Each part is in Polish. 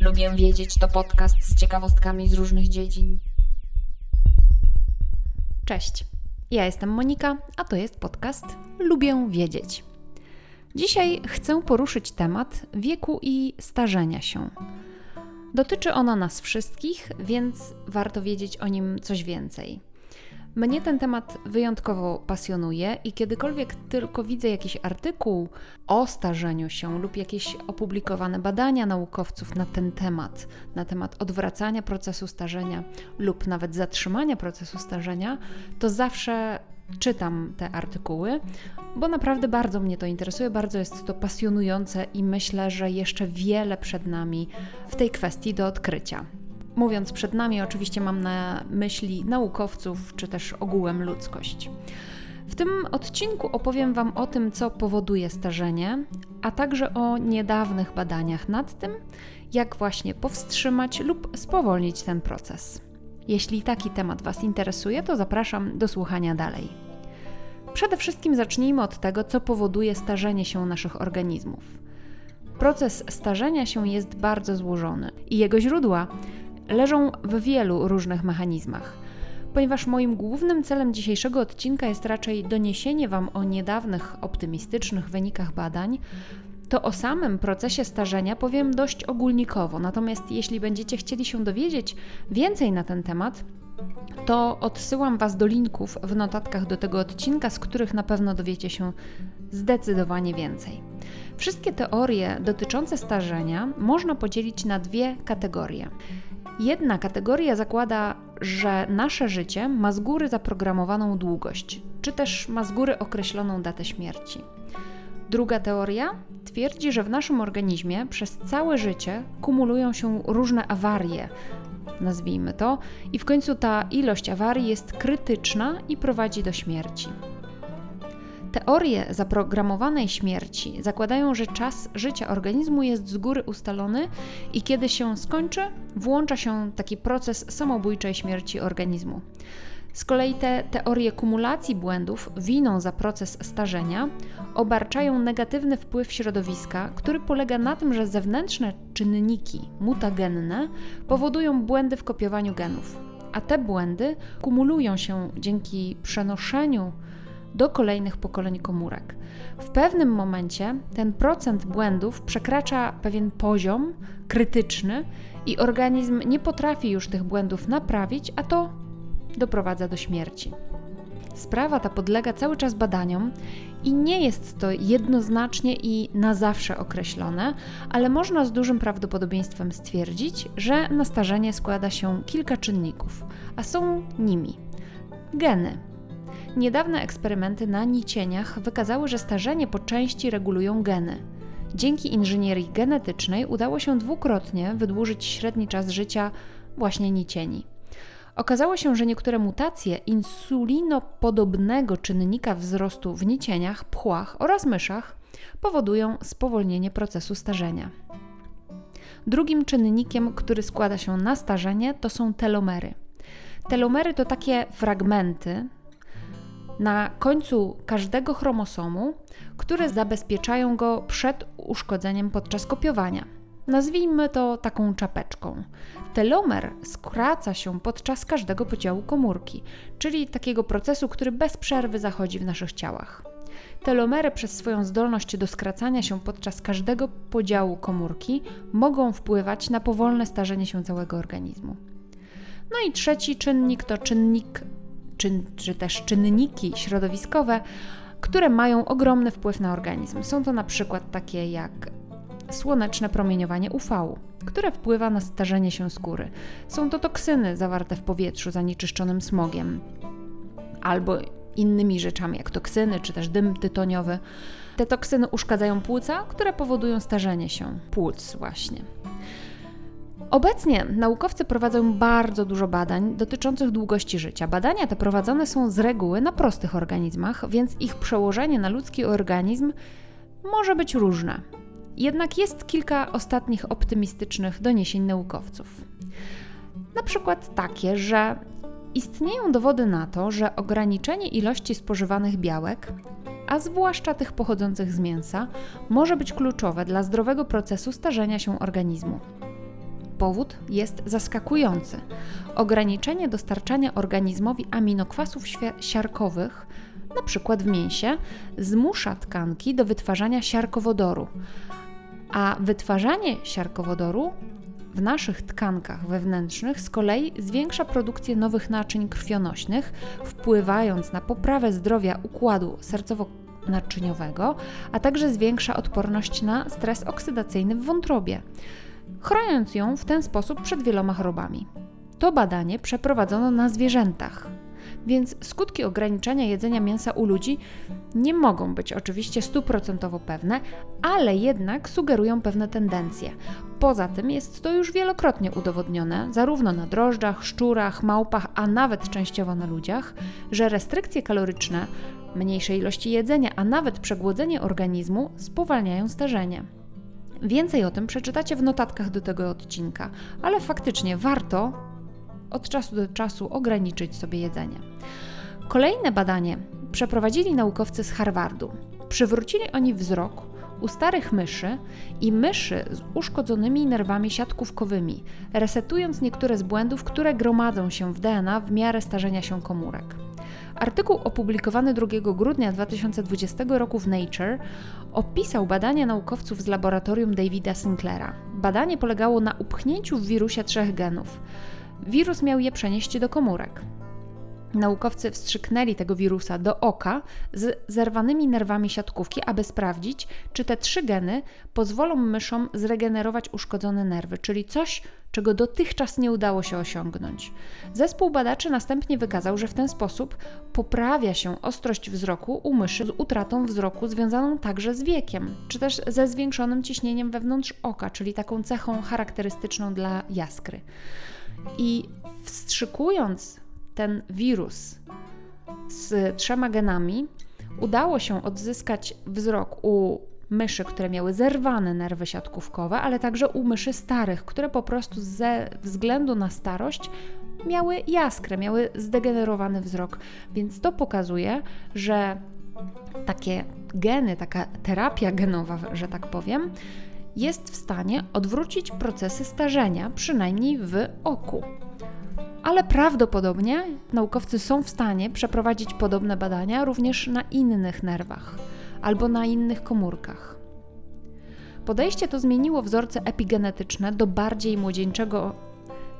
Lubię wiedzieć to podcast z ciekawostkami z różnych dziedzin. Cześć. Ja jestem Monika, a to jest podcast Lubię wiedzieć. Dzisiaj chcę poruszyć temat wieku i starzenia się. Dotyczy ono nas wszystkich, więc warto wiedzieć o nim coś więcej. Mnie ten temat wyjątkowo pasjonuje i kiedykolwiek tylko widzę jakiś artykuł o starzeniu się lub jakieś opublikowane badania naukowców na ten temat, na temat odwracania procesu starzenia lub nawet zatrzymania procesu starzenia, to zawsze czytam te artykuły, bo naprawdę bardzo mnie to interesuje, bardzo jest to pasjonujące i myślę, że jeszcze wiele przed nami w tej kwestii do odkrycia. Mówiąc przed nami, oczywiście mam na myśli naukowców czy też ogółem ludzkość. W tym odcinku opowiem Wam o tym, co powoduje starzenie, a także o niedawnych badaniach nad tym, jak właśnie powstrzymać lub spowolnić ten proces. Jeśli taki temat Was interesuje, to zapraszam do słuchania dalej. Przede wszystkim zacznijmy od tego, co powoduje starzenie się naszych organizmów. Proces starzenia się jest bardzo złożony i jego źródła leżą w wielu różnych mechanizmach. Ponieważ moim głównym celem dzisiejszego odcinka jest raczej doniesienie Wam o niedawnych optymistycznych wynikach badań, to o samym procesie starzenia powiem dość ogólnikowo. Natomiast jeśli będziecie chcieli się dowiedzieć więcej na ten temat, to odsyłam Was do linków w notatkach do tego odcinka, z których na pewno dowiecie się zdecydowanie więcej. Wszystkie teorie dotyczące starzenia można podzielić na dwie kategorie. Jedna kategoria zakłada, że nasze życie ma z góry zaprogramowaną długość, czy też ma z góry określoną datę śmierci. Druga teoria twierdzi, że w naszym organizmie przez całe życie kumulują się różne awarie, nazwijmy to, i w końcu ta ilość awarii jest krytyczna i prowadzi do śmierci. Teorie zaprogramowanej śmierci zakładają, że czas życia organizmu jest z góry ustalony i kiedy się skończy, włącza się taki proces samobójczej śmierci organizmu. Z kolei te teorie kumulacji błędów winą za proces starzenia obarczają negatywny wpływ środowiska, który polega na tym, że zewnętrzne czynniki mutagenne powodują błędy w kopiowaniu genów, a te błędy kumulują się dzięki przenoszeniu do kolejnych pokoleń komórek. W pewnym momencie ten procent błędów przekracza pewien poziom krytyczny i organizm nie potrafi już tych błędów naprawić, a to doprowadza do śmierci. Sprawa ta podlega cały czas badaniom i nie jest to jednoznacznie i na zawsze określone, ale można z dużym prawdopodobieństwem stwierdzić, że na starzenie składa się kilka czynników, a są nimi geny, Niedawne eksperymenty na nicieniach wykazały, że starzenie po części regulują geny. Dzięki inżynierii genetycznej udało się dwukrotnie wydłużyć średni czas życia właśnie nicieni. Okazało się, że niektóre mutacje insulinopodobnego czynnika wzrostu w nicieniach, pchłach oraz myszach powodują spowolnienie procesu starzenia. Drugim czynnikiem, który składa się na starzenie, to są telomery. Telomery to takie fragmenty, na końcu każdego chromosomu, które zabezpieczają go przed uszkodzeniem podczas kopiowania. Nazwijmy to taką czapeczką. Telomer skraca się podczas każdego podziału komórki, czyli takiego procesu, który bez przerwy zachodzi w naszych ciałach. Telomery przez swoją zdolność do skracania się podczas każdego podziału komórki mogą wpływać na powolne starzenie się całego organizmu. No i trzeci czynnik to czynnik czy, czy też czynniki środowiskowe, które mają ogromny wpływ na organizm. Są to na przykład takie jak słoneczne promieniowanie UV, które wpływa na starzenie się skóry. Są to toksyny zawarte w powietrzu zanieczyszczonym smogiem albo innymi rzeczami, jak toksyny czy też dym tytoniowy. Te toksyny uszkadzają płuca, które powodują starzenie się płuc właśnie. Obecnie naukowcy prowadzą bardzo dużo badań dotyczących długości życia. Badania te prowadzone są z reguły na prostych organizmach, więc ich przełożenie na ludzki organizm może być różne. Jednak jest kilka ostatnich optymistycznych doniesień naukowców. Na przykład takie, że istnieją dowody na to, że ograniczenie ilości spożywanych białek, a zwłaszcza tych pochodzących z mięsa, może być kluczowe dla zdrowego procesu starzenia się organizmu. Powód jest zaskakujący. Ograniczenie dostarczania organizmowi aminokwasów siarkowych, np. w mięsie, zmusza tkanki do wytwarzania siarkowodoru, a wytwarzanie siarkowodoru w naszych tkankach wewnętrznych z kolei zwiększa produkcję nowych naczyń krwionośnych, wpływając na poprawę zdrowia układu sercowo-naczyniowego, a także zwiększa odporność na stres oksydacyjny w wątrobie, chroniąc ją w ten sposób przed wieloma chorobami. To badanie przeprowadzono na zwierzętach, więc skutki ograniczenia jedzenia mięsa u ludzi nie mogą być oczywiście stuprocentowo pewne, ale jednak sugerują pewne tendencje. Poza tym jest to już wielokrotnie udowodnione, zarówno na drożdżach, szczurach, małpach, a nawet częściowo na ludziach, że restrykcje kaloryczne, mniejsze ilości jedzenia, a nawet przegłodzenie organizmu spowalniają starzenie. Więcej o tym przeczytacie w notatkach do tego odcinka, ale faktycznie warto od czasu do czasu ograniczyć sobie jedzenie. Kolejne badanie przeprowadzili naukowcy z Harvardu. Przywrócili oni wzrok u starych myszy i myszy z uszkodzonymi nerwami siatkówkowymi, resetując niektóre z błędów, które gromadzą się w DNA w miarę starzenia się komórek. Artykuł opublikowany 2 grudnia 2020 roku w Nature opisał badania naukowców z laboratorium Davida Sinclaira. Badanie polegało na upchnięciu w wirusie trzech genów. Wirus miał je przenieść do komórek. Naukowcy wstrzyknęli tego wirusa do oka z zerwanymi nerwami siatkówki, aby sprawdzić, czy te trzy geny pozwolą myszom zregenerować uszkodzone nerwy, czyli coś, czego dotychczas nie udało się osiągnąć. Zespół badaczy następnie wykazał, że w ten sposób poprawia się ostrość wzroku u myszy z utratą wzroku związaną także z wiekiem, czy też ze zwiększonym ciśnieniem wewnątrz oka, czyli taką cechą charakterystyczną dla jaskry. I wstrzykując ten wirus z trzema genami, udało się odzyskać wzrok u myszy, które miały zerwane nerwy siatkówkowe, ale także u myszy starych, które po prostu ze względu na starość miały jaskrę, miały zdegenerowany wzrok. Więc to pokazuje, że takie geny, taka terapia genowa, że tak powiem, jest w stanie odwrócić procesy starzenia, przynajmniej w oku. Ale prawdopodobnie naukowcy są w stanie przeprowadzić podobne badania również na innych nerwach albo na innych komórkach. Podejście to zmieniło wzorce epigenetyczne do bardziej młodzieńczego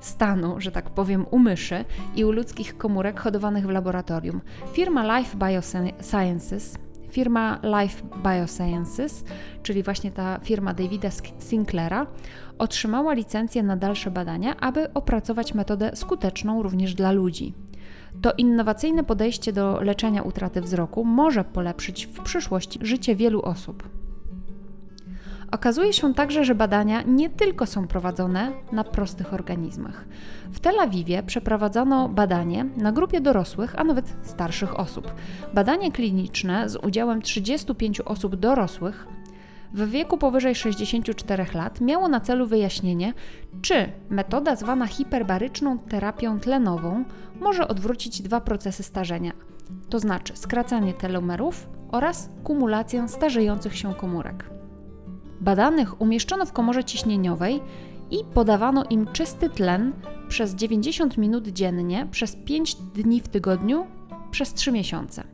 stanu, że tak powiem, u myszy i u ludzkich komórek hodowanych w laboratorium. Firma Life Biosciences Firma Life Biosciences, czyli właśnie ta firma Davida Sinclaira, otrzymała licencję na dalsze badania, aby opracować metodę skuteczną również dla ludzi. To innowacyjne podejście do leczenia utraty wzroku może polepszyć w przyszłości życie wielu osób. Okazuje się także, że badania nie tylko są prowadzone na prostych organizmach. W Tel Awiwie przeprowadzono badanie na grupie dorosłych, a nawet starszych osób. Badanie kliniczne z udziałem 35 osób dorosłych w wieku powyżej 64 lat miało na celu wyjaśnienie, czy metoda zwana hiperbaryczną terapią tlenową może odwrócić dwa procesy starzenia, to znaczy skracanie telomerów oraz kumulację starzejących się komórek. Badanych umieszczono w komorze ciśnieniowej i podawano im czysty tlen przez 90 minut dziennie przez 5 dni w tygodniu przez 3 miesiące.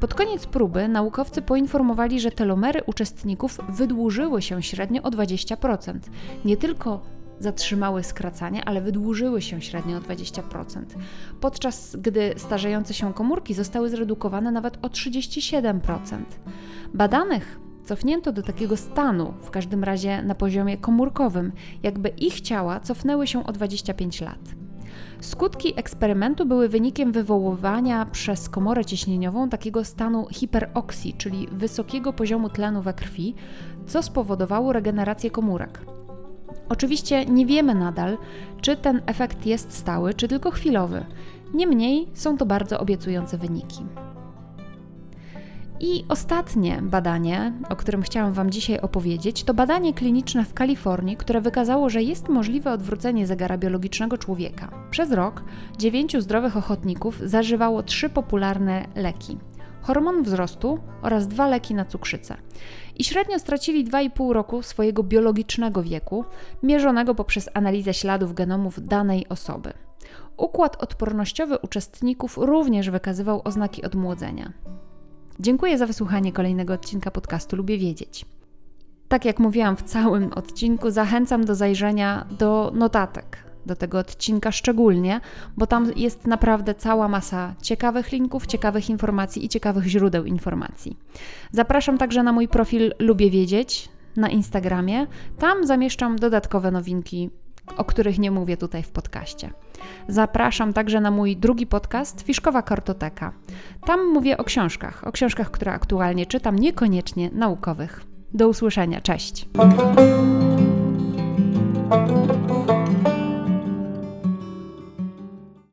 Pod koniec próby naukowcy poinformowali, że telomery uczestników wydłużyły się średnio o 20%. Nie tylko zatrzymały skracanie, ale wydłużyły się średnio o 20%, podczas gdy starzejące się komórki zostały zredukowane nawet o 37%. Badanych cofnięto do takiego stanu, w każdym razie na poziomie komórkowym, jakby ich ciała cofnęły się o 25 lat. Skutki eksperymentu były wynikiem wywoływania przez komorę ciśnieniową takiego stanu hiperoksji, czyli wysokiego poziomu tlenu we krwi, co spowodowało regenerację komórek. Oczywiście nie wiemy nadal, czy ten efekt jest stały, czy tylko chwilowy. Niemniej są to bardzo obiecujące wyniki. I ostatnie badanie, o którym chciałam Wam dzisiaj opowiedzieć, to badanie kliniczne w Kalifornii, które wykazało, że jest możliwe odwrócenie zegara biologicznego człowieka. Przez rok dziewięciu zdrowych ochotników zażywało trzy popularne leki: hormon wzrostu oraz dwa leki na cukrzycę. I średnio stracili 2,5 roku swojego biologicznego wieku, mierzonego poprzez analizę śladów genomów danej osoby. Układ odpornościowy uczestników również wykazywał oznaki odmłodzenia. Dziękuję za wysłuchanie kolejnego odcinka podcastu Lubię Wiedzieć. Tak jak mówiłam w całym odcinku, zachęcam do zajrzenia do notatek do tego odcinka szczególnie, bo tam jest naprawdę cała masa ciekawych linków, ciekawych informacji i ciekawych źródeł informacji. Zapraszam także na mój profil Lubię Wiedzieć na Instagramie. Tam zamieszczam dodatkowe nowinki, o których nie mówię tutaj w podcaście. Zapraszam także na mój drugi podcast Fiszkowa Kartoteka. Tam mówię o książkach, o książkach, które aktualnie czytam, niekoniecznie naukowych. Do usłyszenia, cześć!